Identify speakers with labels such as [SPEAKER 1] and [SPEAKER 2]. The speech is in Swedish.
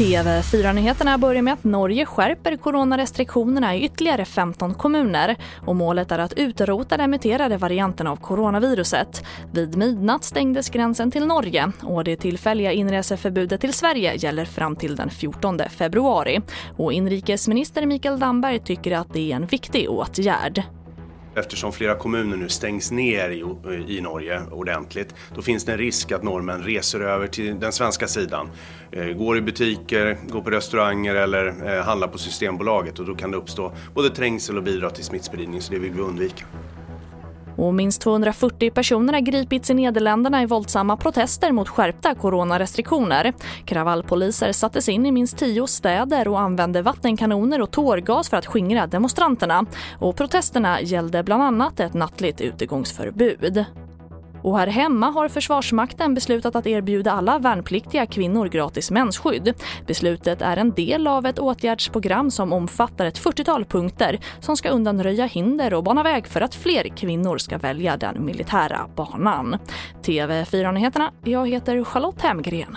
[SPEAKER 1] TV4-nyheterna börjar med att Norge skärper coronarestriktionerna i ytterligare 15 kommuner och målet är att utrota den muterade varianten av coronaviruset. Vid midnatt stängdes gränsen till Norge och det tillfälliga inreseförbudet till Sverige gäller fram till den 14 februari. Och inrikesminister Mikael Damberg tycker att det är en viktig åtgärd.
[SPEAKER 2] Eftersom flera kommuner nu stängs ner i, eh, i, Norge ordentligt, då finns det en risk att norrmän reser över till den svenska sidan. Eh, går i butiker, går på restauranger eller eh, handlar på Systembolaget och då kan det uppstå både trängsel och bidra till smittspridning, så det vill vi undvika.
[SPEAKER 1] Och minst 240 personer har gripits i Nederländerna i våldsamma protester mot skärpta coronarestriktioner. Kravallpoliser sattes in i minst tio städer och använde vattenkanoner och tårgas för att skingra demonstranterna. Och protesterna gällde bland annat ett nattligt utegångsförbud. Och här hemma har Försvarsmakten beslutat att erbjuda alla värnpliktiga kvinnor gratis mensskydd. Beslutet är en del av ett åtgärdsprogram som omfattar ett 40-tal punkter som ska undanröja hinder och bana väg för att fler kvinnor ska välja den militära banan. TV4-nyheterna, jag heter Charlotte Hemgren.